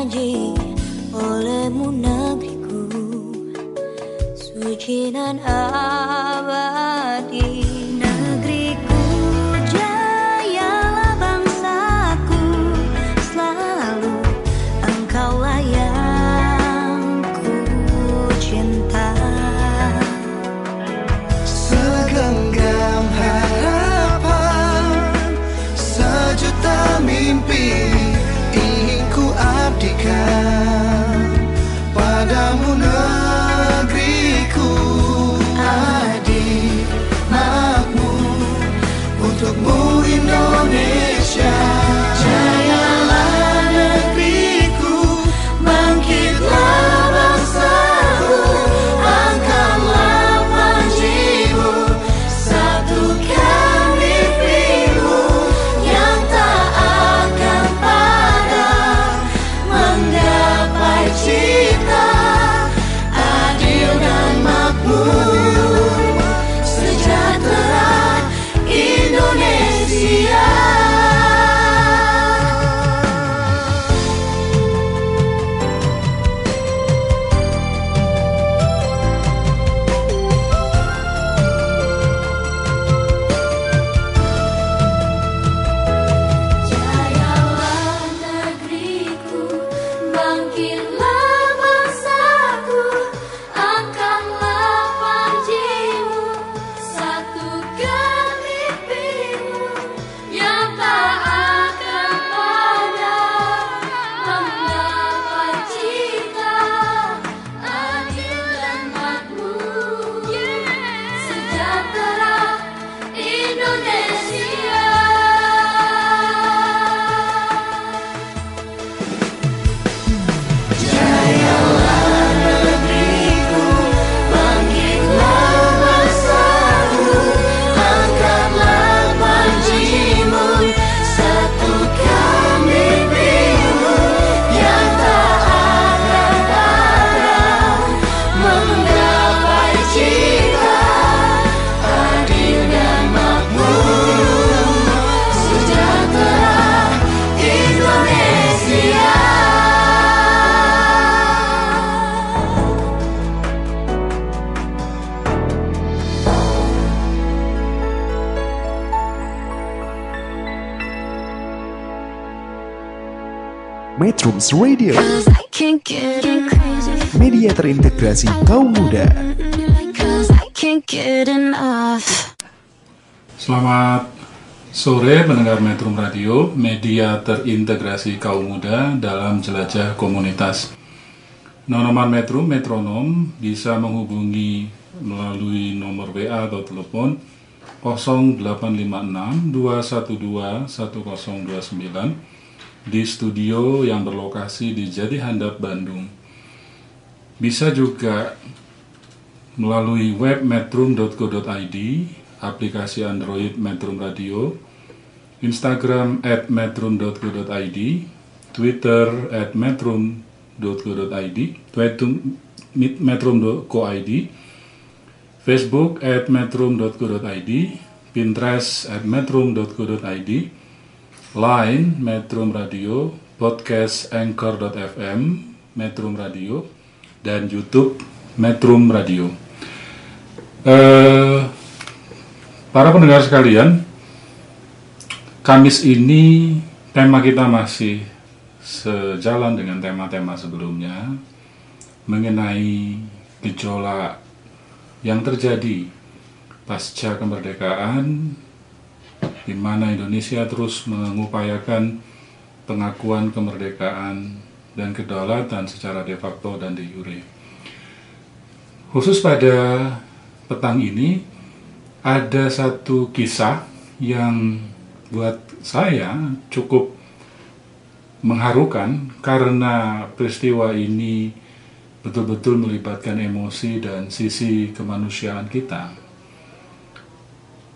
Janji olehmu negeriku. Suci dan Metrums Radio, media terintegrasi kaum muda. Selamat sore pendengar Metro Radio, media terintegrasi kaum muda dalam jelajah komunitas. Nonoman Metro Metronom bisa menghubungi melalui nomor WA atau telepon 0856 212 1029 di studio yang berlokasi di Jadi Handap, Bandung. Bisa juga melalui web metrum.co.id, aplikasi Android Metrum Radio, Instagram at metrum.co.id, Twitter at metrum.co.id, metrum.co.id, Facebook at metrum.co.id, Pinterest at metrum.co.id, Line Metrum Radio, podcast Anchor.fm Metrum Radio, dan YouTube Metrum Radio. Eh, para pendengar sekalian, Kamis ini tema kita masih sejalan dengan tema-tema sebelumnya mengenai gejolak yang terjadi pasca kemerdekaan di mana Indonesia terus mengupayakan pengakuan kemerdekaan dan kedaulatan secara de facto dan de jure. Khusus pada petang ini ada satu kisah yang buat saya cukup mengharukan karena peristiwa ini betul-betul melibatkan emosi dan sisi kemanusiaan kita.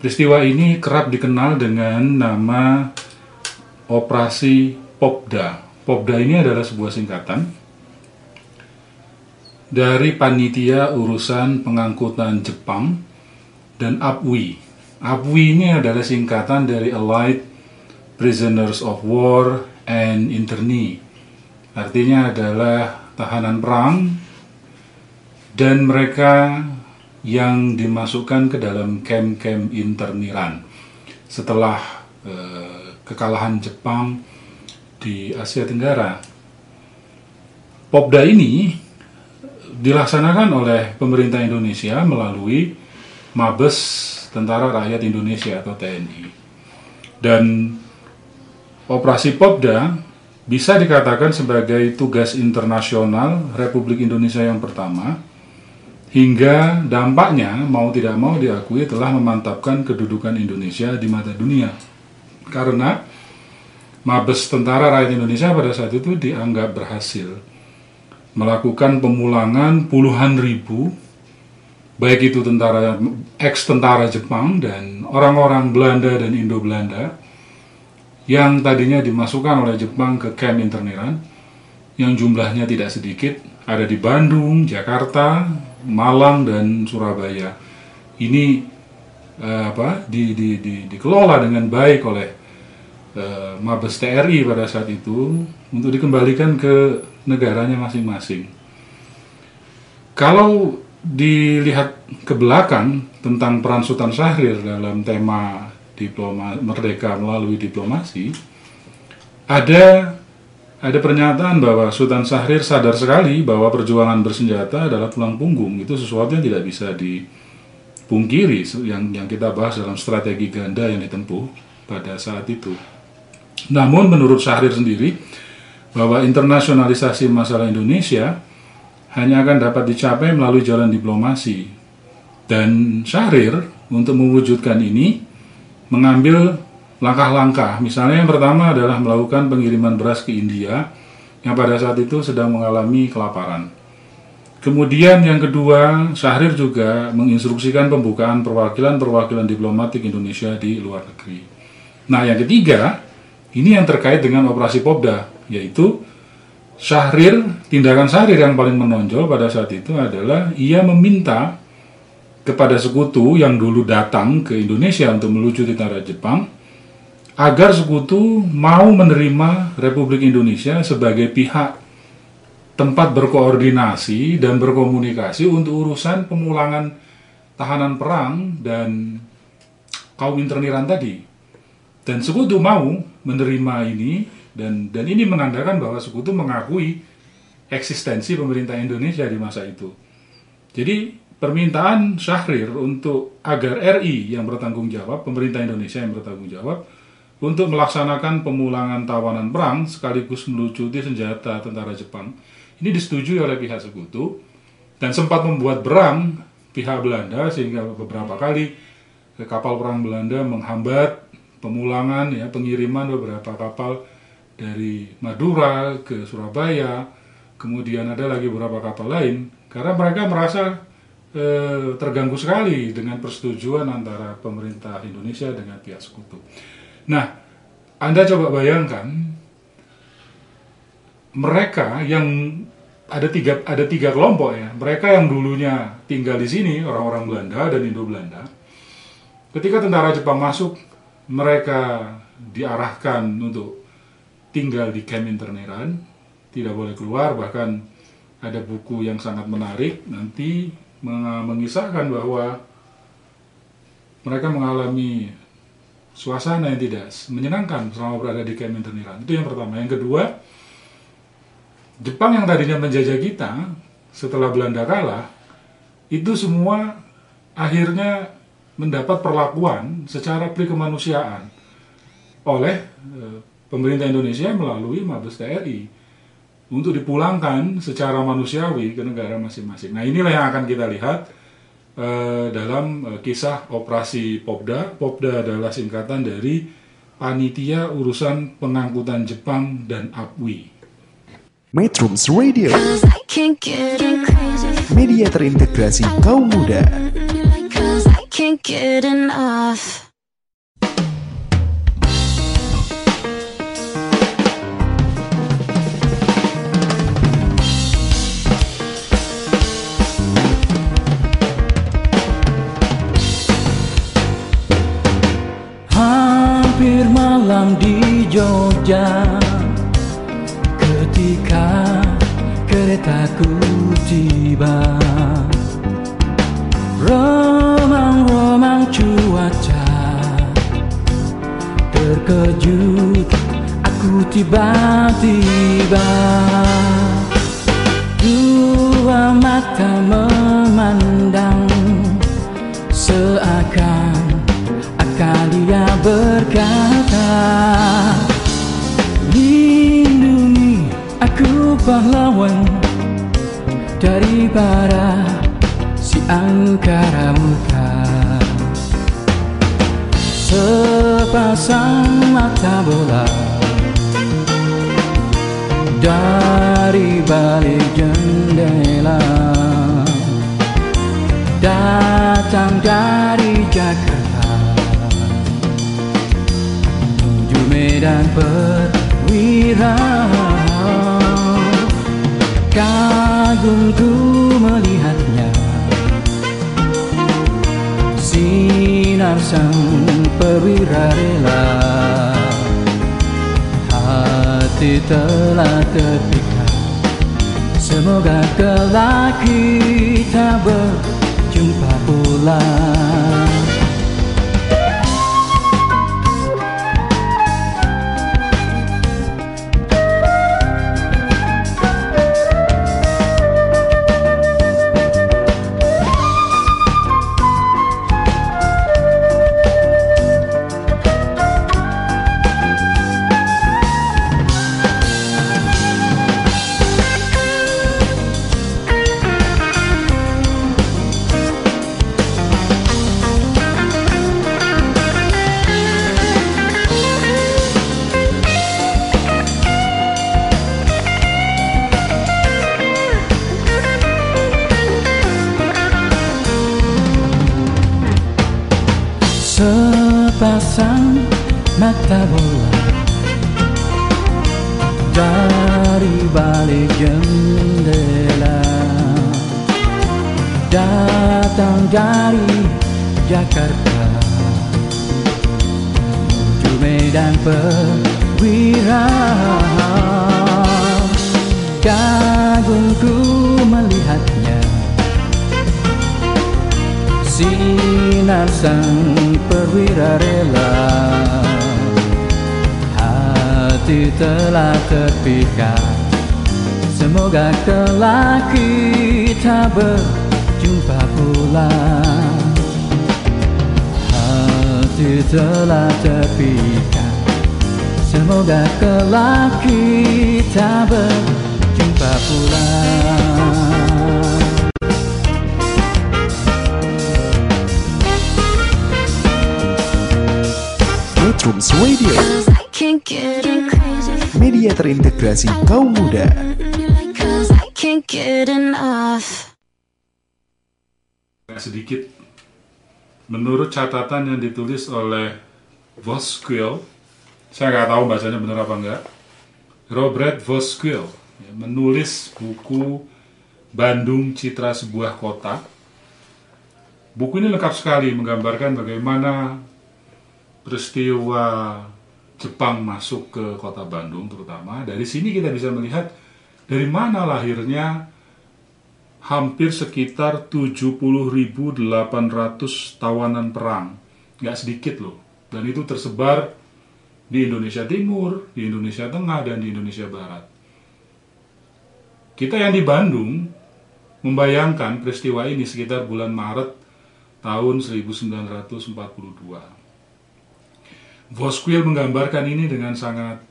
Peristiwa ini kerap dikenal dengan nama Operasi Popda. Popda ini adalah sebuah singkatan dari Panitia Urusan Pengangkutan Jepang dan APWI. APWI ini adalah singkatan dari Allied Prisoners of War and Internee artinya adalah tahanan perang dan mereka yang dimasukkan ke dalam camp-camp interniran setelah eh, kekalahan Jepang di Asia Tenggara. Popda ini dilaksanakan oleh pemerintah Indonesia melalui Mabes Tentara Rakyat Indonesia atau TNI. Dan operasi Popda bisa dikatakan sebagai tugas internasional Republik Indonesia yang pertama hingga dampaknya mau tidak mau diakui telah memantapkan kedudukan Indonesia di mata dunia. Karena Mabes Tentara Rakyat Indonesia pada saat itu dianggap berhasil melakukan pemulangan puluhan ribu baik itu tentara ex tentara Jepang dan orang-orang Belanda dan Indo Belanda yang tadinya dimasukkan oleh Jepang ke camp interniran yang jumlahnya tidak sedikit ada di Bandung, Jakarta, Malang dan Surabaya. Ini eh, apa di, di, di, dikelola dengan baik oleh eh, Mabes TRI pada saat itu untuk dikembalikan ke negaranya masing-masing. Kalau dilihat ke belakang tentang peran Sultan Syahrir dalam tema diploma merdeka melalui diplomasi, ada ada pernyataan bahwa Sultan Syahrir sadar sekali bahwa perjuangan bersenjata adalah tulang punggung itu sesuatu yang tidak bisa dipungkiri yang yang kita bahas dalam strategi ganda yang ditempuh pada saat itu. Namun menurut Syahrir sendiri bahwa internasionalisasi masalah Indonesia hanya akan dapat dicapai melalui jalan diplomasi. Dan Syahrir untuk mewujudkan ini mengambil langkah-langkah. Misalnya yang pertama adalah melakukan pengiriman beras ke India yang pada saat itu sedang mengalami kelaparan. Kemudian yang kedua, Syahrir juga menginstruksikan pembukaan perwakilan-perwakilan diplomatik Indonesia di luar negeri. Nah, yang ketiga, ini yang terkait dengan operasi Popda, yaitu Syahrir, tindakan Syahrir yang paling menonjol pada saat itu adalah ia meminta kepada sekutu yang dulu datang ke Indonesia untuk melucuti tentara Jepang agar sekutu mau menerima Republik Indonesia sebagai pihak tempat berkoordinasi dan berkomunikasi untuk urusan pemulangan tahanan perang dan kaum interniran tadi. Dan sekutu mau menerima ini dan dan ini menandakan bahwa sekutu mengakui eksistensi pemerintah Indonesia di masa itu. Jadi permintaan Syahrir untuk agar RI yang bertanggung jawab, pemerintah Indonesia yang bertanggung jawab untuk melaksanakan pemulangan tawanan perang sekaligus melucuti senjata tentara Jepang ini disetujui oleh pihak sekutu dan sempat membuat berang pihak Belanda sehingga beberapa kali kapal perang Belanda menghambat pemulangan ya pengiriman beberapa kapal dari Madura ke Surabaya, kemudian ada lagi beberapa kapal lain, karena mereka merasa eh, terganggu sekali dengan persetujuan antara pemerintah Indonesia dengan pihak sekutu. Nah, Anda coba bayangkan mereka yang ada tiga ada tiga kelompok ya, mereka yang dulunya tinggal di sini orang-orang Belanda dan Indo Belanda, ketika tentara Jepang masuk, mereka diarahkan untuk tinggal di camp interneran, tidak boleh keluar, bahkan ada buku yang sangat menarik nanti mengisahkan bahwa mereka mengalami suasana yang tidak menyenangkan selama berada di camp interneran. Itu yang pertama. Yang kedua, Jepang yang tadinya menjajah kita setelah Belanda kalah, itu semua akhirnya mendapat perlakuan secara prikemanusiaan oleh eh, pemerintah Indonesia melalui Mabes TNI untuk dipulangkan secara manusiawi ke negara masing-masing. Nah inilah yang akan kita lihat uh, dalam uh, kisah operasi Popda. Popda adalah singkatan dari Panitia Urusan Pengangkutan Jepang dan APWI. Metrums Radio, media terintegrasi kaum muda. 'Cause I can't get enough. Malam di Jogja. Ketika aku tiba. Remang-remang cuaca. Terkejut aku tiba-tiba. Dua mata memandang berkata Lindungi aku pahlawan Daripada si angkara murka Sepasang mata bola Dari balik jendela Datang dari Jakarta Medan Perwira. Kagumku melihatnya. Sinar sang perwira rela. Hati telah terpikat. Semoga kelak kita berjumpa pula mata bola. Dari balik jendela. Datang dari Jakarta. Menuju Medan Perwira. Kagumku melihatnya. Sinar sang perwira rela Hati telah terpikat Semoga kelak kita berjumpa pula. Hati telah terpikat Semoga kelak kita berjumpa pula. Metrums Radio, Cause I can't get enough. Media terintegrasi kaum muda. Sedikit menurut catatan yang ditulis oleh Voskuil saya nggak tahu bahasanya benar apa enggak Robert Voskuil ya, menulis buku Bandung Citra Sebuah Kota buku ini lengkap sekali menggambarkan bagaimana peristiwa Jepang masuk ke kota Bandung terutama dari sini kita bisa melihat dari mana lahirnya hampir sekitar 70.800 tawanan perang. Nggak sedikit loh. Dan itu tersebar di Indonesia Timur, di Indonesia Tengah, dan di Indonesia Barat. Kita yang di Bandung membayangkan peristiwa ini sekitar bulan Maret tahun 1942. Voskuil menggambarkan ini dengan sangat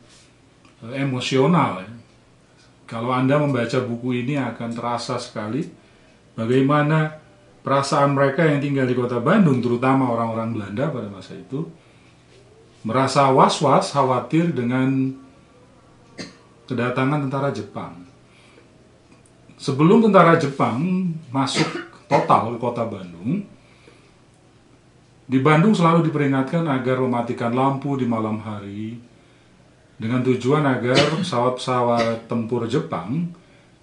eh, emosional ya. Kalau Anda membaca buku ini akan terasa sekali bagaimana perasaan mereka yang tinggal di kota Bandung, terutama orang-orang Belanda pada masa itu, merasa was-was, khawatir dengan kedatangan tentara Jepang. Sebelum tentara Jepang masuk total ke kota Bandung, di Bandung selalu diperingatkan agar mematikan lampu di malam hari, dengan tujuan agar pesawat-pesawat tempur Jepang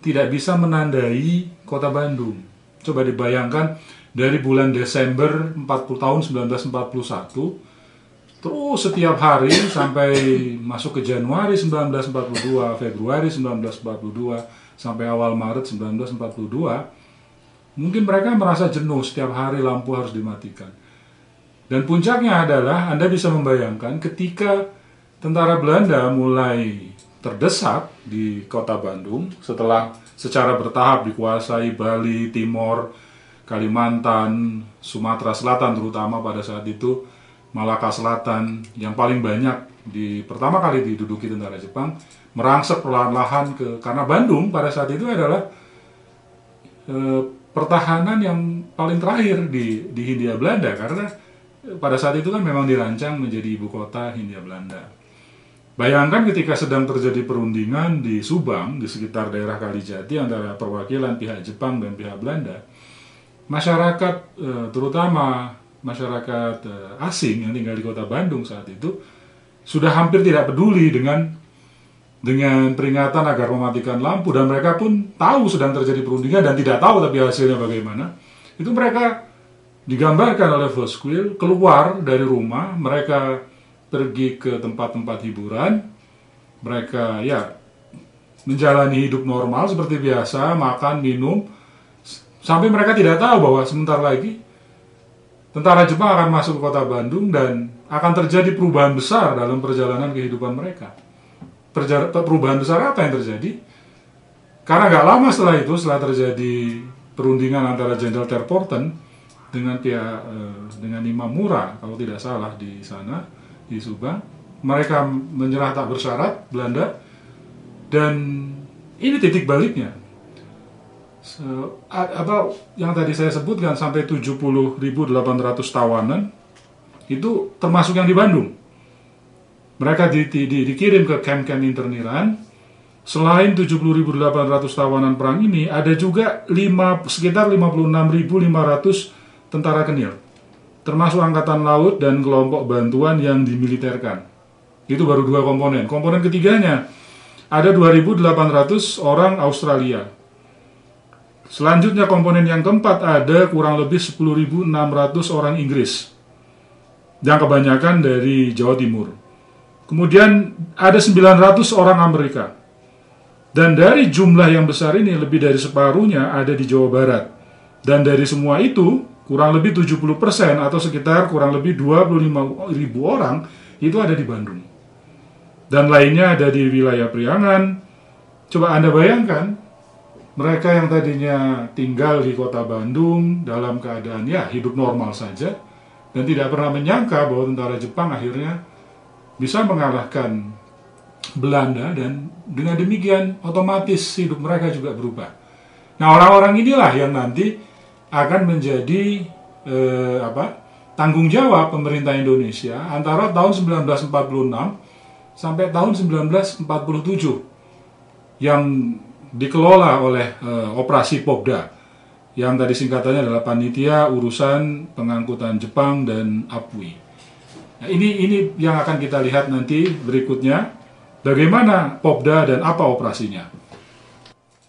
tidak bisa menandai kota Bandung. Coba dibayangkan dari bulan Desember 40 tahun 1941 terus setiap hari sampai masuk ke Januari 1942, Februari 1942 sampai awal Maret 1942, mungkin mereka merasa jenuh setiap hari lampu harus dimatikan. Dan puncaknya adalah Anda bisa membayangkan ketika tentara Belanda mulai terdesak di kota Bandung setelah secara bertahap dikuasai Bali, Timor, Kalimantan, Sumatera Selatan terutama pada saat itu, Malaka Selatan yang paling banyak di pertama kali diduduki tentara Jepang merangsek perlahan-lahan ke karena Bandung pada saat itu adalah eh, pertahanan yang paling terakhir di di Hindia Belanda karena pada saat itu kan memang dirancang menjadi ibu kota Hindia Belanda. Bayangkan ketika sedang terjadi perundingan di Subang, di sekitar daerah Kalijati antara perwakilan pihak Jepang dan pihak Belanda, masyarakat eh, terutama masyarakat eh, asing yang tinggal di kota Bandung saat itu sudah hampir tidak peduli dengan dengan peringatan agar mematikan lampu dan mereka pun tahu sedang terjadi perundingan dan tidak tahu tapi hasilnya bagaimana. Itu mereka digambarkan oleh Voskuil keluar dari rumah, mereka pergi ke tempat-tempat hiburan, mereka ya menjalani hidup normal seperti biasa, makan, minum, sampai mereka tidak tahu bahwa sebentar lagi tentara Jepang akan masuk ke kota Bandung dan akan terjadi perubahan besar dalam perjalanan kehidupan mereka. Perubahan besar apa yang terjadi? Karena nggak lama setelah itu, setelah terjadi perundingan antara Jenderal Terporten dengan pihak eh, dengan Imam Mura, kalau tidak salah di sana di Subang, mereka menyerah tak bersyarat Belanda dan ini titik baliknya. So, apa yang tadi saya sebutkan sampai 70.800 tawanan itu termasuk yang di Bandung. Mereka di, di- di- dikirim ke camp-camp interniran. Selain 70.800 tawanan perang ini, ada juga lima, sekitar 56.500 tentara kenil. Termasuk Angkatan Laut dan kelompok bantuan yang dimiliterkan. Itu baru dua komponen. Komponen ketiganya, ada 2.800 orang Australia. Selanjutnya komponen yang keempat ada kurang lebih 10.600 orang Inggris yang kebanyakan dari Jawa Timur. Kemudian ada 900 orang Amerika. Dan dari jumlah yang besar ini lebih dari separuhnya ada di Jawa Barat. Dan dari semua itu kurang lebih 70% atau sekitar kurang lebih 25 ribu orang itu ada di Bandung. Dan lainnya ada di wilayah Priangan. Coba Anda bayangkan mereka yang tadinya tinggal di kota Bandung dalam keadaan ya hidup normal saja dan tidak pernah menyangka bahwa tentara Jepang akhirnya bisa mengalahkan Belanda dan dengan demikian otomatis hidup mereka juga berubah. Nah orang-orang inilah yang nanti akan menjadi eh, apa tanggung jawab pemerintah Indonesia antara tahun 1946 sampai tahun 1947 yang dikelola oleh eh, operasi Popda yang tadi singkatannya adalah Panitia Urusan Pengangkutan Jepang dan APWI. Nah, ini ini yang akan kita lihat nanti berikutnya bagaimana Popda dan apa operasinya.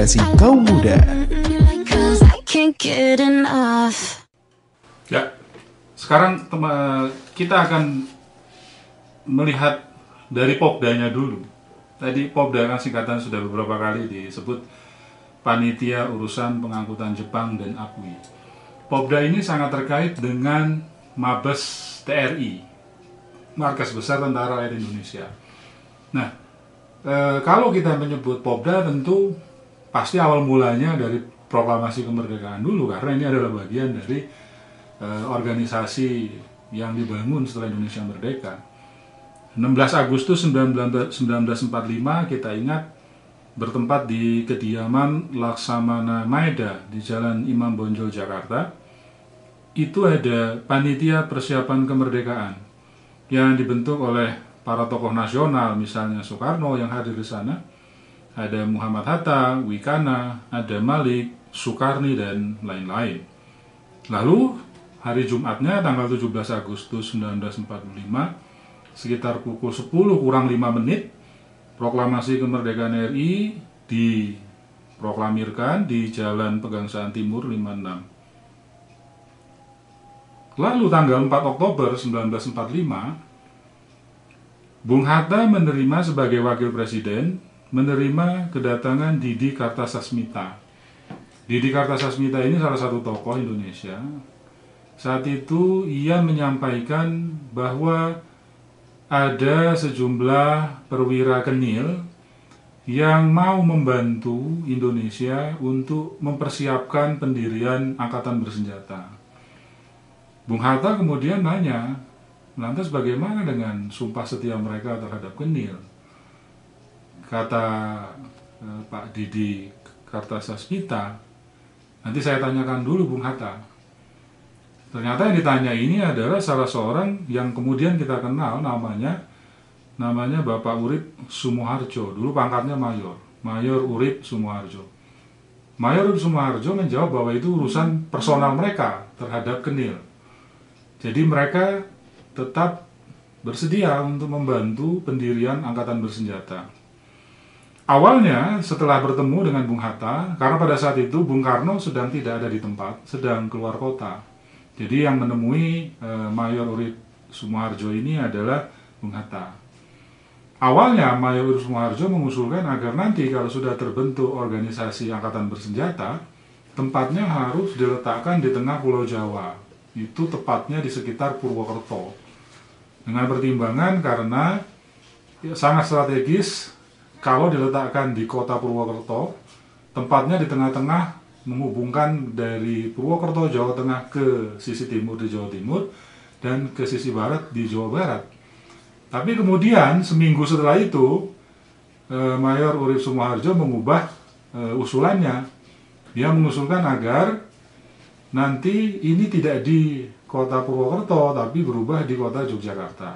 Terintegrasi kaum muda. Ya, sekarang tema- kita akan melihat dari Popdanya dulu. Tadi Popda kan singkatan sudah beberapa kali disebut Panitia Urusan Pengangkutan Jepang dan Akui. Popda ini sangat terkait dengan Mabes TRI, Markas Besar Tentara Rakyat Indonesia. Nah, eh, kalau kita menyebut Popda tentu pasti awal mulanya dari proklamasi kemerdekaan dulu karena ini adalah bagian dari eh, organisasi yang dibangun setelah Indonesia merdeka. 16 Agustus 19- 1945 kita ingat bertempat di kediaman Laksamana Maeda di Jalan Imam Bonjol Jakarta. Itu ada panitia persiapan kemerdekaan yang dibentuk oleh para tokoh nasional, misalnya Soekarno yang hadir di sana, ada Muhammad Hatta, Wikana, ada Malik, Soekarni dan lain-lain. Lalu hari Jumatnya tanggal 17 Agustus 1945 sekitar pukul 10 kurang 5 menit proklamasi kemerdekaan RI diproklamirkan di Jalan Pegangsaan Timur 56. Lalu tanggal 4 Oktober 1945 Bung Hatta menerima sebagai wakil presiden menerima kedatangan Didi Kartasasmita. Didi Kartasasmita ini salah satu tokoh Indonesia. Saat itu ia menyampaikan bahwa ada sejumlah perwira kenil yang mau membantu Indonesia untuk mempersiapkan pendirian angkatan bersenjata. Bung Hatta kemudian nanya, lantas bagaimana dengan sumpah setia mereka terhadap kenil? Kata eh, Pak Didi Kartasasmita, nanti saya tanyakan dulu Bung Hatta. Ternyata yang ditanya ini adalah salah seorang yang kemudian kita kenal namanya namanya Bapak Urip Sumoharjo. Dulu pangkatnya mayor, Mayor Urip Sumoharjo. Mayor Urip Sumoharjo menjawab bahwa itu urusan personal mereka terhadap Kenil. Jadi mereka tetap bersedia untuk membantu pendirian angkatan bersenjata. Awalnya setelah bertemu dengan Bung Hatta, karena pada saat itu Bung Karno sedang tidak ada di tempat, sedang keluar kota. Jadi yang menemui eh, Mayor Urip Sumoharjo ini adalah Bung Hatta. Awalnya Mayor Urip Sumoharjo mengusulkan agar nanti kalau sudah terbentuk organisasi angkatan bersenjata, tempatnya harus diletakkan di tengah Pulau Jawa. Itu tepatnya di sekitar Purwokerto. Dengan pertimbangan karena ya, sangat strategis kalau diletakkan di kota Purwokerto, tempatnya di tengah-tengah menghubungkan dari Purwokerto Jawa Tengah ke sisi timur di Jawa Timur dan ke sisi barat di Jawa Barat. Tapi kemudian seminggu setelah itu eh, Mayor Urip Sumoharjo mengubah eh, usulannya. Dia mengusulkan agar nanti ini tidak di kota Purwokerto tapi berubah di kota Yogyakarta.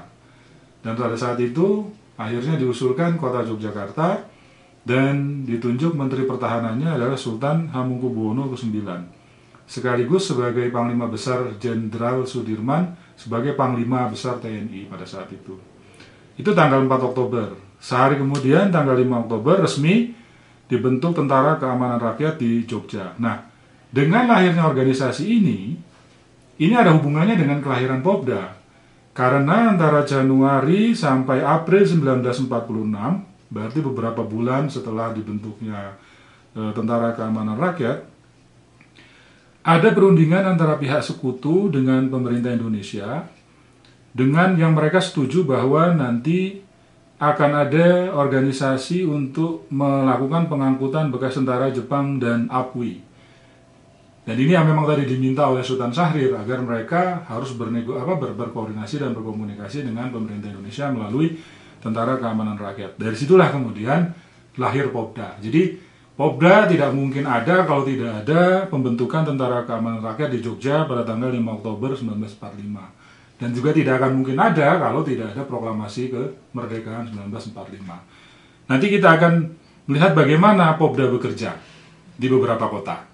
Dan pada saat itu akhirnya diusulkan kota Yogyakarta dan ditunjuk Menteri Pertahanannya adalah Sultan Hamengkubuwono ke-9 sekaligus sebagai Panglima Besar Jenderal Sudirman sebagai Panglima Besar TNI pada saat itu. Itu tanggal 4 Oktober. Sehari kemudian tanggal 5 Oktober resmi dibentuk Tentara Keamanan Rakyat di Jogja. Nah, dengan lahirnya organisasi ini, ini ada hubungannya dengan kelahiran Popda. Karena antara Januari sampai April 1946 berarti beberapa bulan setelah dibentuknya eh, Tentara Keamanan Rakyat, ada perundingan antara pihak sekutu dengan pemerintah Indonesia, dengan yang mereka setuju bahwa nanti akan ada organisasi untuk melakukan pengangkutan bekas tentara Jepang dan APWI. Dan ini yang memang tadi diminta oleh Sultan Syahrir agar mereka harus bernego apa ber- berkoordinasi dan berkomunikasi dengan pemerintah Indonesia melalui Tentara Keamanan Rakyat. Dari situlah kemudian lahir Popda. Jadi Popda tidak mungkin ada kalau tidak ada pembentukan Tentara Keamanan Rakyat di Jogja pada tanggal 5 Oktober 1945. Dan juga tidak akan mungkin ada kalau tidak ada proklamasi kemerdekaan 1945. Nanti kita akan melihat bagaimana Popda bekerja di beberapa kota.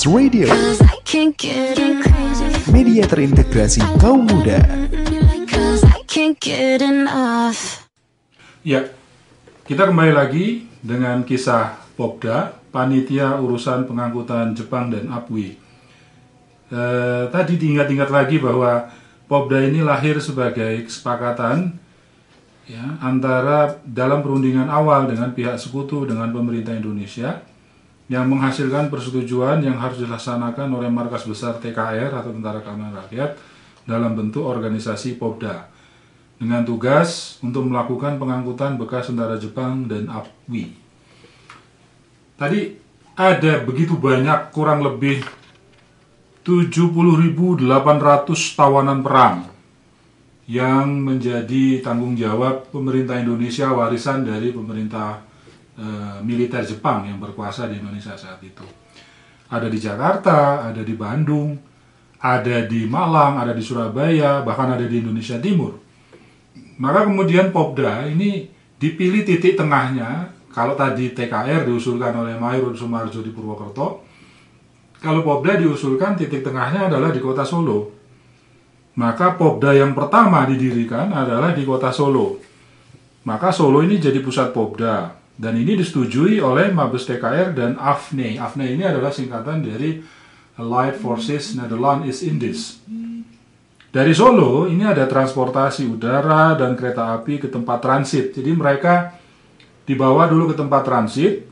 Metrums Radio, media terintegrasi kaum muda. Ya, kita kembali lagi dengan kisah Popda, panitia urusan pengangkutan Jepang dan APWI. Eh, tadi diingat-ingat lagi bahwa Popda ini lahir sebagai kesepakatan ya antara dalam perundingan awal dengan pihak sekutu dengan pemerintah Indonesia yang menghasilkan persetujuan yang harus dilaksanakan oleh markas besar TKR atau Tentara Keamanan Rakyat dalam bentuk organisasi Popda dengan tugas untuk melakukan pengangkutan bekas tentara Jepang dan APWI. Tadi ada begitu banyak kurang lebih 70.800 tawanan perang yang menjadi tanggung jawab pemerintah Indonesia warisan dari pemerintah eh, militer Jepang yang berkuasa di Indonesia saat itu. Ada di Jakarta, ada di Bandung, ada di Malang, ada di Surabaya, bahkan ada di Indonesia Timur. Maka kemudian Popda ini dipilih titik tengahnya. Kalau tadi TKR diusulkan oleh Mayor Sumarjo di Purwokerto, kalau Popda diusulkan titik tengahnya adalah di kota Solo. Maka Popda yang pertama didirikan adalah di kota Solo. Maka Solo ini jadi pusat Popda. Dan ini disetujui oleh Mabes TKR dan AFNE. AFNE ini adalah singkatan dari Allied Forces Netherlands East Indies. Dari Solo ini ada transportasi udara dan kereta api ke tempat transit. Jadi mereka dibawa dulu ke tempat transit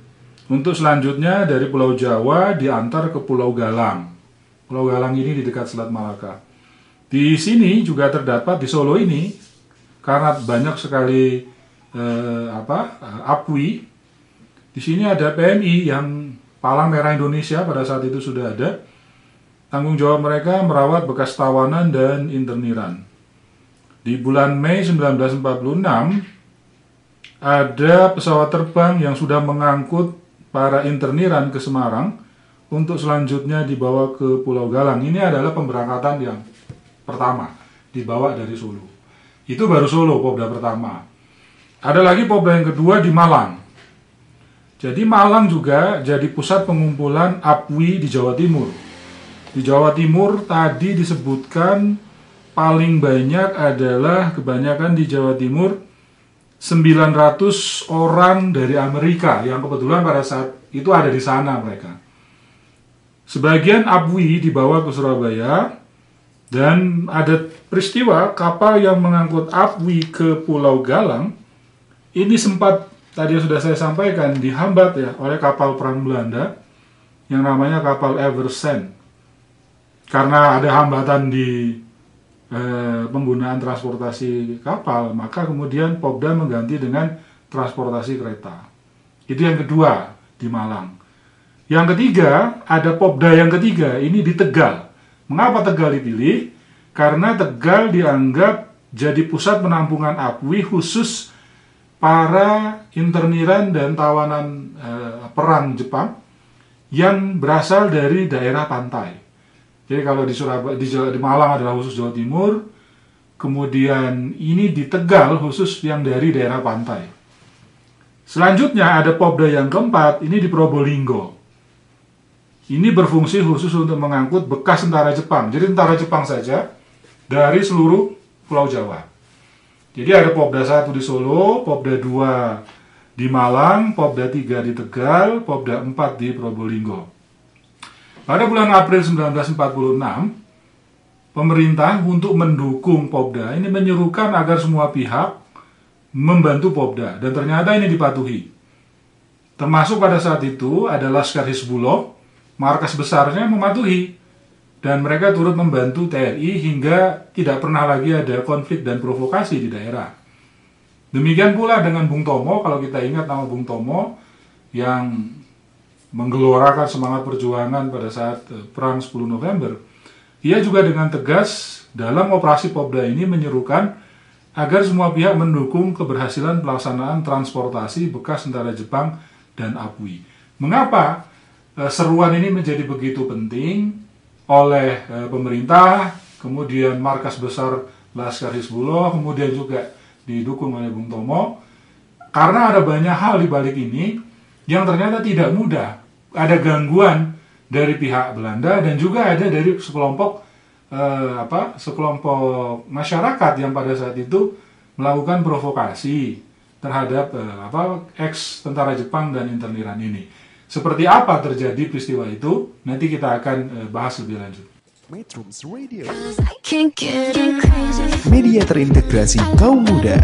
untuk selanjutnya dari Pulau Jawa diantar ke Pulau Galang. Pulau Galang ini di dekat Selat Malaka. Di sini juga terdapat di Solo ini karena banyak sekali eh, apa APWI. Di sini ada PMI yang Palang Merah Indonesia pada saat itu sudah ada. Tanggung jawab mereka merawat bekas tawanan dan interniran. Di bulan Mei 1946 ada pesawat terbang yang sudah mengangkut para interniran ke Semarang untuk selanjutnya dibawa ke Pulau Galang. Ini adalah pemberangkatan yang pertama, dibawa dari Solo. Itu baru Solo, Popda pertama. Ada lagi Popda yang kedua di Malang. Jadi Malang juga jadi pusat pengumpulan APWI di Jawa Timur. Di Jawa Timur tadi disebutkan paling banyak adalah kebanyakan di Jawa Timur 900 orang dari Amerika yang kebetulan pada saat itu ada di sana mereka. Sebagian APWI dibawa ke Surabaya dan ada peristiwa kapal yang mengangkut APWI ke Pulau Galang ini sempat tadi sudah saya sampaikan dihambat ya oleh kapal perang Belanda yang namanya kapal Eversend karena ada hambatan di eh, penggunaan transportasi kapal, maka kemudian Popda mengganti dengan transportasi kereta. Itu yang kedua di Malang. Yang ketiga, ada Popda yang ketiga, ini di Tegal. Mengapa Tegal dipilih? Karena Tegal dianggap jadi pusat penampungan APWI khusus para interniran dan tawanan eh, perang Jepang yang berasal dari daerah pantai. Jadi kalau di Surabaya di, di Malang adalah khusus Jawa Timur, kemudian ini di Tegal khusus yang dari daerah pantai. Selanjutnya ada Popda yang keempat, ini di Probolinggo. Ini berfungsi khusus untuk mengangkut bekas tentara Jepang. Jadi tentara Jepang saja dari seluruh Pulau Jawa. Jadi ada Popda 1 di Solo, Popda 2 di Malang, Popda 3 di Tegal, Popda 4 di Probolinggo. Pada bulan April 1946, pemerintah untuk mendukung Popda ini menyerukan agar semua pihak membantu Popda dan ternyata ini dipatuhi. Termasuk pada saat itu ada Laskar Hizbullah, markas besarnya mematuhi dan mereka turut membantu TNI hingga tidak pernah lagi ada konflik dan provokasi di daerah. Demikian pula dengan Bung Tomo, kalau kita ingat nama Bung Tomo yang menggelorakan semangat perjuangan pada saat eh, perang 10 November. Ia juga dengan tegas dalam operasi Popda ini menyerukan agar semua pihak mendukung keberhasilan pelaksanaan transportasi bekas tentara Jepang dan APWI. Mengapa eh, seruan ini menjadi begitu penting oleh e, pemerintah, kemudian markas besar Laskar Hizbullah, kemudian juga didukung oleh Bung Tomo. Karena ada banyak hal di balik ini yang ternyata tidak mudah. Ada gangguan dari pihak Belanda dan juga ada dari sekelompok eh, apa sekelompok masyarakat yang pada saat itu melakukan provokasi terhadap eh, apa ex tentara Jepang dan interniran ini. Seperti apa terjadi peristiwa itu, nanti kita akan eh, bahas lebih lanjut. Metrums Radio. Media terintegrasi kaum muda.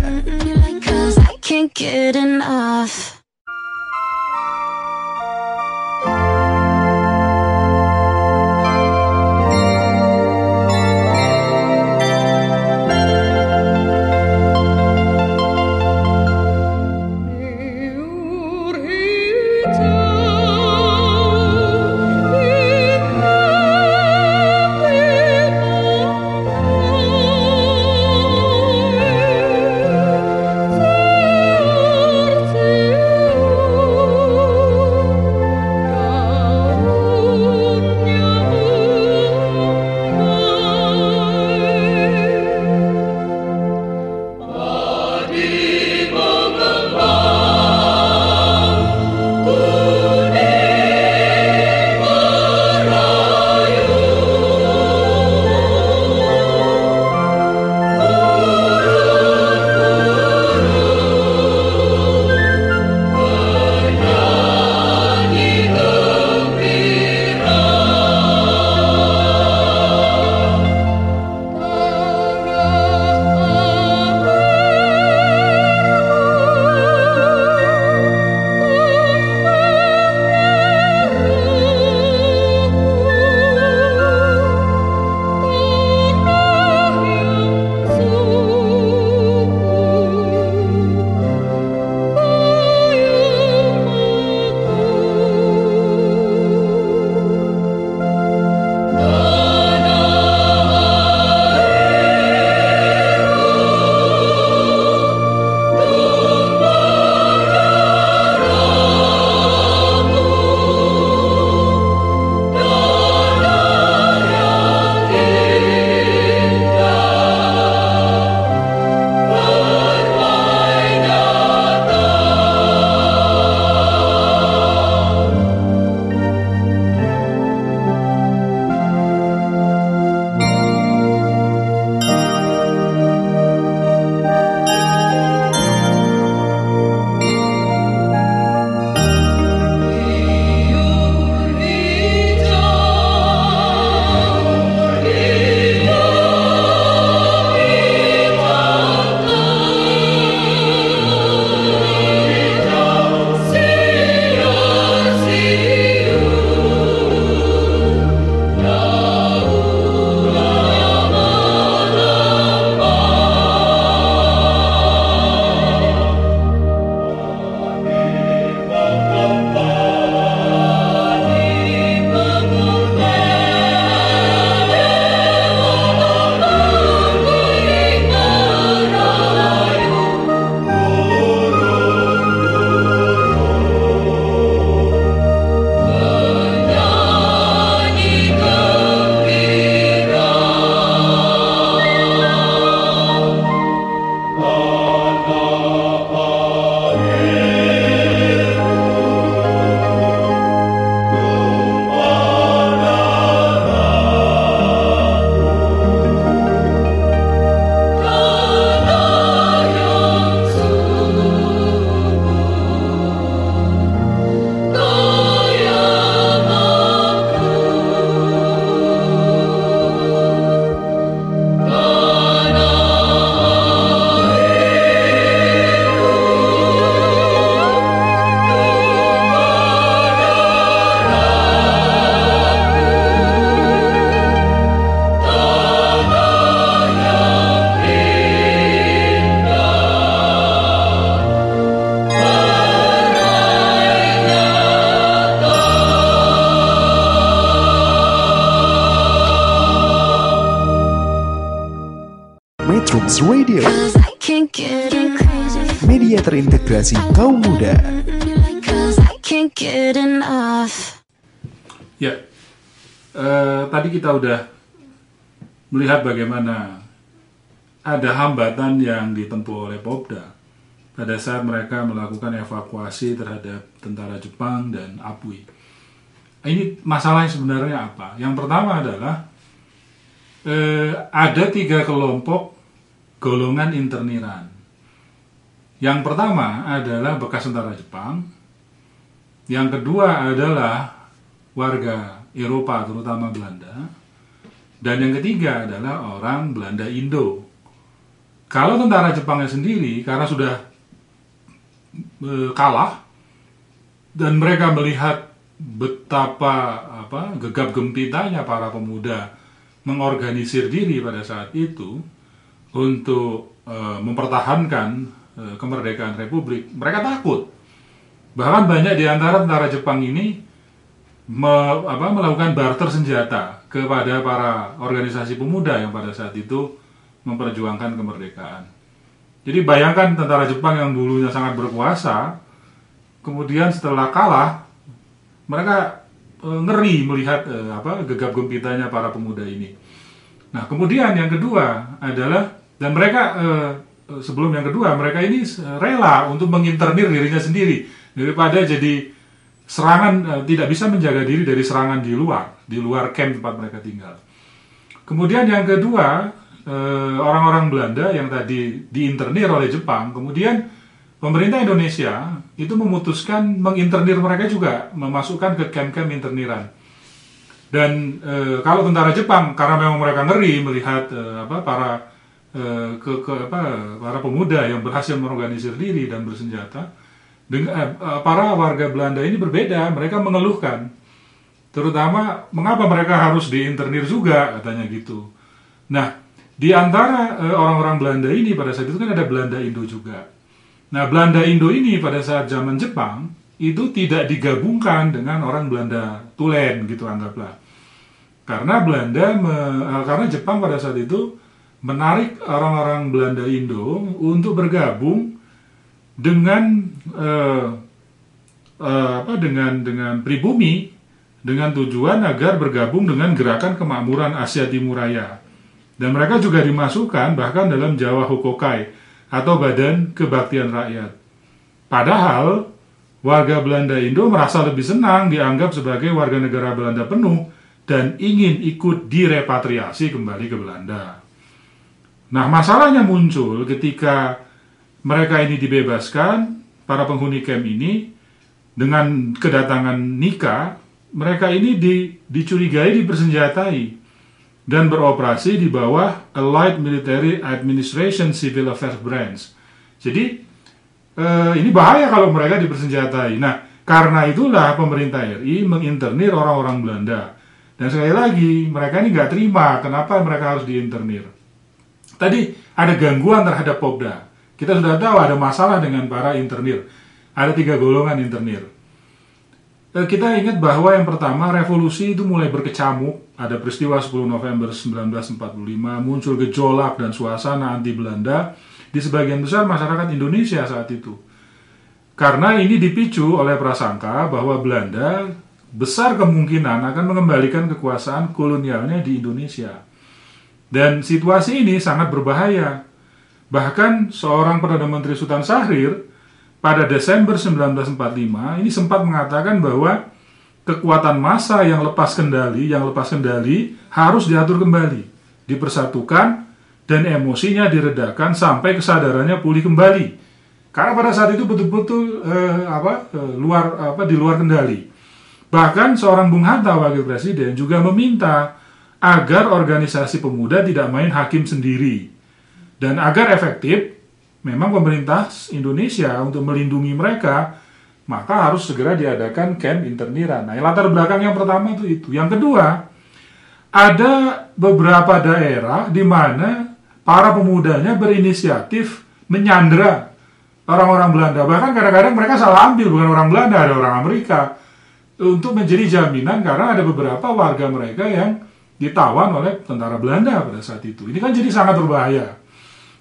kita sudah melihat bagaimana ada hambatan yang ditempuh oleh Popda pada saat mereka melakukan evakuasi terhadap tentara Jepang dan Apui. Ini masalahnya sebenarnya apa? Yang pertama adalah eh, ada tiga kelompok golongan interniran. Yang pertama adalah bekas tentara Jepang, yang kedua adalah warga Eropa, terutama Belanda. Dan yang ketiga adalah orang Belanda Indo. Kalau tentara Jepangnya sendiri, karena sudah eh, kalah, dan mereka melihat betapa apa gegap gempitanya para pemuda mengorganisir diri pada saat itu untuk eh, mempertahankan eh, kemerdekaan republik mereka takut bahkan banyak di antara tentara Jepang ini me- apa, melakukan barter senjata kepada para organisasi pemuda yang pada saat itu memperjuangkan kemerdekaan jadi bayangkan tentara Jepang yang dulunya sangat berkuasa kemudian setelah kalah mereka eh, ngeri melihat eh, apa gegap gempitanya para pemuda ini. Nah kemudian yang kedua adalah dan mereka eh, eh, sebelum yang kedua mereka ini eh, rela untuk menginternir dirinya sendiri daripada jadi serangan eh, tidak bisa menjaga diri dari serangan di luar di luar camp tempat mereka tinggal. Kemudian yang kedua eh, orang-orang Belanda yang tadi diinternir oleh Jepang kemudian pemerintah Indonesia itu memutuskan menginternir mereka juga, memasukkan ke camp-camp interniran. Dan e, kalau tentara Jepang karena memang mereka ngeri melihat e, apa para ke, ke apa para pemuda yang berhasil mengorganisir diri dan bersenjata, dengan eh, eh, para warga Belanda ini berbeda, mereka mengeluhkan terutama mengapa mereka harus diinternir juga katanya gitu. Nah, di antara eh, orang-orang Belanda ini pada saat itu kan ada Belanda Indo juga. Nah, Belanda Indo ini pada saat zaman Jepang itu tidak digabungkan dengan orang Belanda Tulen gitu anggaplah. Karena Belanda me- eh, karena Jepang pada saat itu menarik orang-orang Belanda Indo untuk bergabung dengan eh, apa dengan dengan pribumi dengan tujuan agar bergabung dengan gerakan kemakmuran Asia Timur Raya. Dan mereka juga dimasukkan bahkan dalam Jawa Hokokai atau Badan Kebaktian Rakyat. Padahal warga Belanda Indo merasa lebih senang dianggap sebagai warga negara Belanda penuh dan ingin ikut direpatriasi kembali ke Belanda. Nah, masalahnya muncul ketika mereka ini dibebaskan, para penghuni camp ini dengan kedatangan Nika, mereka ini di, dicurigai dipersenjatai dan beroperasi di bawah Allied Military Administration Civil Affairs Branch. Jadi eh, ini bahaya kalau mereka dipersenjatai. Nah, karena itulah pemerintah RI menginternir orang-orang Belanda. Dan sekali lagi, mereka ini nggak terima kenapa mereka harus diinternir. Tadi ada gangguan terhadap Popda. Kita sudah tahu ada masalah dengan para internir. Ada tiga golongan internir. Eh, Kita ingat bahwa yang pertama revolusi itu mulai berkecamuk. Ada peristiwa 10 November 1945, muncul gejolak dan suasana anti Belanda di sebagian besar masyarakat Indonesia saat itu. Karena ini dipicu oleh prasangka bahwa Belanda besar kemungkinan akan mengembalikan kekuasaan kolonialnya di Indonesia. Dan situasi ini sangat berbahaya. Bahkan seorang Perdana Menteri Sultan Syahrir pada Desember 1945 ini sempat mengatakan bahwa kekuatan massa yang lepas kendali, yang lepas kendali harus diatur kembali, dipersatukan dan emosinya diredakan sampai kesadarannya pulih kembali. Karena pada saat itu betul-betul eh, apa eh, luar apa di luar kendali. Bahkan seorang Bung Hatta wakil presiden juga meminta agar organisasi pemuda tidak main hakim sendiri dan agar efektif memang pemerintah Indonesia untuk melindungi mereka maka harus segera diadakan camp interniran. Nah, latar belakang yang pertama itu itu. Yang kedua, ada beberapa daerah di mana para pemudanya berinisiatif menyandera orang-orang Belanda. Bahkan kadang-kadang mereka salah ambil bukan orang Belanda, ada orang Amerika untuk menjadi jaminan karena ada beberapa warga mereka yang ditawan oleh tentara Belanda pada saat itu. Ini kan jadi sangat berbahaya.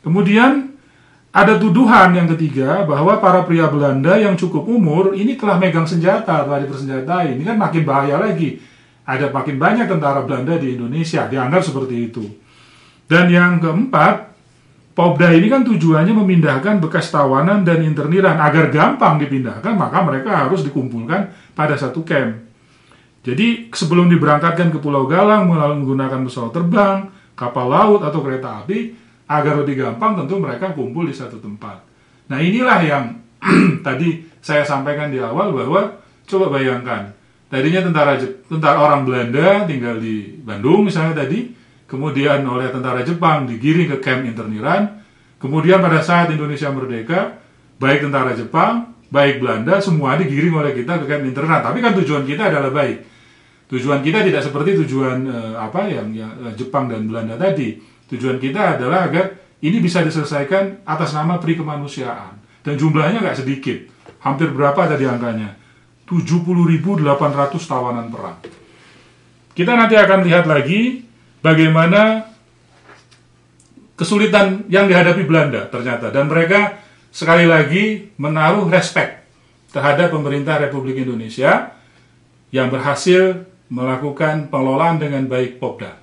Kemudian ada tuduhan yang ketiga bahwa para pria Belanda yang cukup umur ini telah megang senjata, telah dipersenjatai. Ini kan makin bahaya lagi. Ada makin banyak tentara Belanda di Indonesia, dianggap seperti itu. Dan yang keempat, Pobda ini kan tujuannya memindahkan bekas tawanan dan interniran agar gampang dipindahkan, maka mereka harus dikumpulkan pada satu camp. Jadi sebelum diberangkatkan ke Pulau Galang menggunakan pesawat terbang, kapal laut atau kereta api, agar lebih gampang tentu mereka kumpul di satu tempat. Nah inilah yang tadi saya sampaikan di awal bahwa coba bayangkan tadinya tentara tentara orang Belanda tinggal di Bandung misalnya tadi, kemudian oleh tentara Jepang digiring ke camp interniran, kemudian pada saat Indonesia merdeka, baik tentara Jepang, baik Belanda semua digiring oleh kita ke camp interniran. Tapi kan tujuan kita adalah baik. Tujuan kita tidak seperti tujuan eh, apa yang, yang eh, Jepang dan Belanda tadi. Tujuan kita adalah agar ini bisa diselesaikan atas nama pri kemanusiaan dan jumlahnya nggak sedikit. Hampir berapa tadi angkanya? 70.800 tawanan perang. Kita nanti akan lihat lagi bagaimana kesulitan yang dihadapi Belanda ternyata dan mereka sekali lagi menaruh respect terhadap pemerintah Republik Indonesia yang berhasil melakukan pengelolaan dengan baik Popda.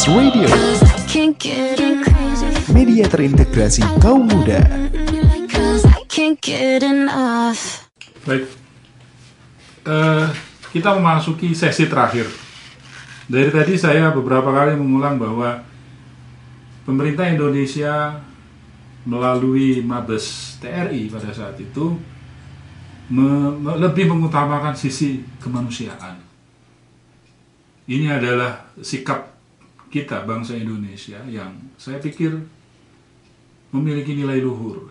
Metrums Radio, media terintegrasi kaum muda. Baik, Eh, kita memasuki sesi terakhir. Dari tadi saya beberapa kali mengulang bahwa pemerintah Indonesia melalui Mabes TRI pada saat itu me- me- lebih mengutamakan sisi kemanusiaan. Ini adalah sikap kita bangsa Indonesia yang saya pikir memiliki nilai luhur,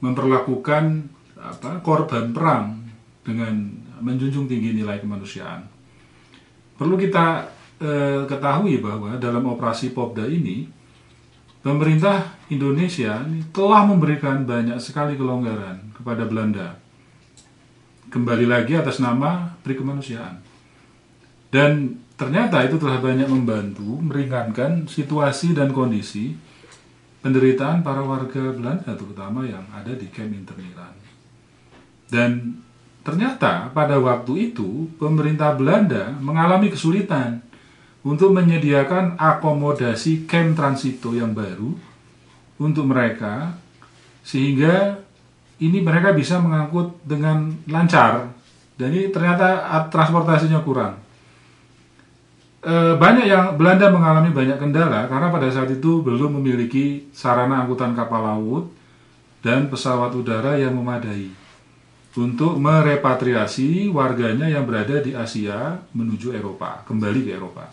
memperlakukan apa korban perang dengan menjunjung tinggi nilai kemanusiaan. Perlu kita eh, ketahui bahwa dalam operasi Popda ini pemerintah Indonesia telah memberikan banyak sekali kelonggaran kepada Belanda. Kembali lagi atas nama Pri Kemanusiaan. Dan ternyata itu telah banyak membantu meringankan situasi dan kondisi penderitaan para warga Belanda terutama yang ada di kamp interniran. Dan ternyata pada waktu itu pemerintah Belanda mengalami kesulitan untuk menyediakan akomodasi kamp transito yang baru untuk mereka sehingga ini mereka bisa mengangkut dengan lancar ini ternyata transportasinya kurang. Eh, banyak yang Belanda mengalami banyak kendala karena pada saat itu belum memiliki sarana angkutan kapal laut dan pesawat udara yang memadai untuk merepatriasi warganya yang berada di Asia menuju Eropa, kembali ke Eropa.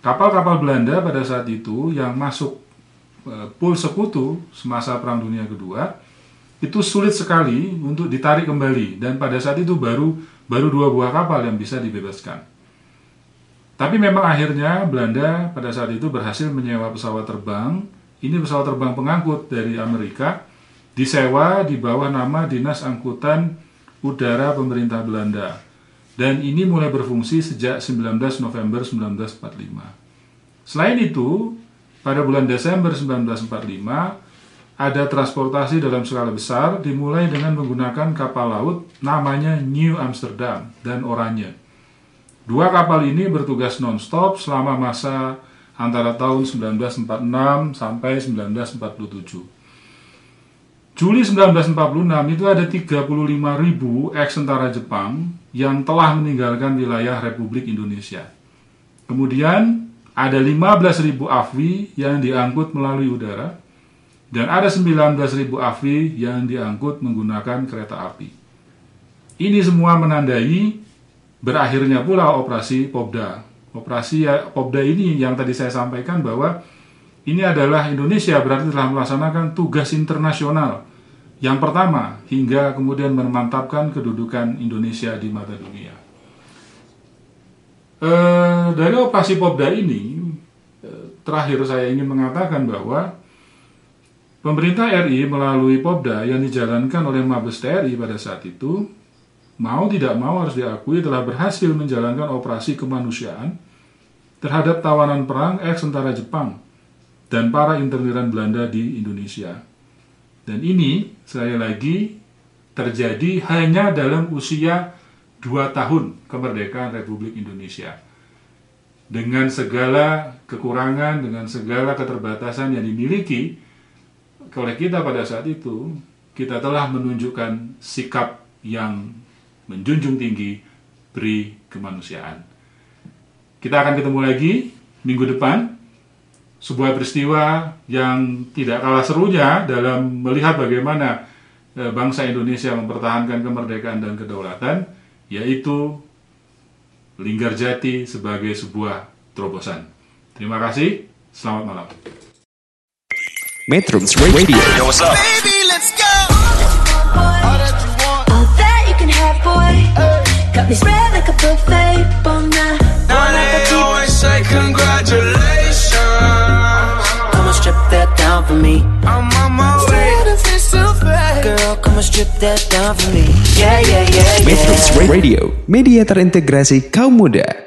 Kapal-kapal Belanda pada saat itu yang masuk eh, pool sekutu semasa Perang Dunia Kedua itu sulit sekali untuk ditarik kembali dan pada saat itu baru baru dua buah kapal yang bisa dibebaskan. Tapi memang akhirnya Belanda pada saat itu berhasil menyewa pesawat terbang. Ini pesawat terbang pengangkut dari Amerika disewa di bawah nama Dinas Angkutan Udara Pemerintah Belanda. Dan ini mulai berfungsi sejak 19 November 1945. Selain itu, pada bulan Desember 1945 ada transportasi dalam skala besar dimulai dengan menggunakan kapal laut namanya New Amsterdam dan Oranje. Dua kapal ini bertugas non-stop selama masa antara tahun 1946 sampai 1947. Juli 1946 itu ada 35.000 ex tentara Jepang yang telah meninggalkan wilayah Republik Indonesia. Kemudian ada 15.000 AFWI yang diangkut melalui udara dan ada 19.000 AFWI yang diangkut menggunakan kereta api. Ini semua menandai berakhirnya pula operasi Popda. Operasi ya, Popda ini yang tadi saya sampaikan bahwa ini adalah Indonesia berarti telah melaksanakan tugas internasional yang pertama hingga kemudian memantapkan kedudukan Indonesia di mata dunia. Eh, dari operasi Popda ini eh, terakhir saya ingin mengatakan bahwa pemerintah RI melalui Popda yang dijalankan oleh Mabes TNI pada saat itu mau tidak mau harus diakui telah berhasil menjalankan operasi kemanusiaan terhadap tawanan perang ex tentara Jepang dan para interniran Belanda di Indonesia. Dan ini, saya lagi, terjadi hanya dalam usia dua tahun kemerdekaan Republik Indonesia. Dengan segala kekurangan, dengan segala keterbatasan yang dimiliki oleh kita pada saat itu, kita telah menunjukkan sikap yang menjunjung tinggi beri kemanusiaan. Kita akan ketemu lagi minggu depan sebuah peristiwa yang tidak kalah serunya dalam melihat bagaimana eh, bangsa Indonesia mempertahankan kemerdekaan dan kedaulatan yaitu Linggarjati sebagai sebuah terobosan. Terima kasih, selamat malam. Metrums Radio Baby, let's go. Got me spread like a buffet. Bon Now they always say congratulations. Come on, strip that down for me. I'm on my way. Girl, come on, strip that down for me. Yeah, yeah, yeah, yeah. Metrums Radio Media terintegrasi kaum muda